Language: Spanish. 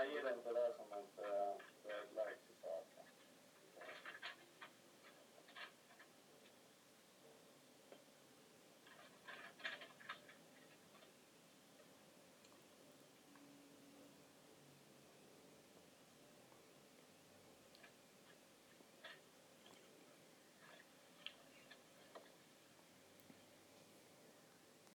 ahí en.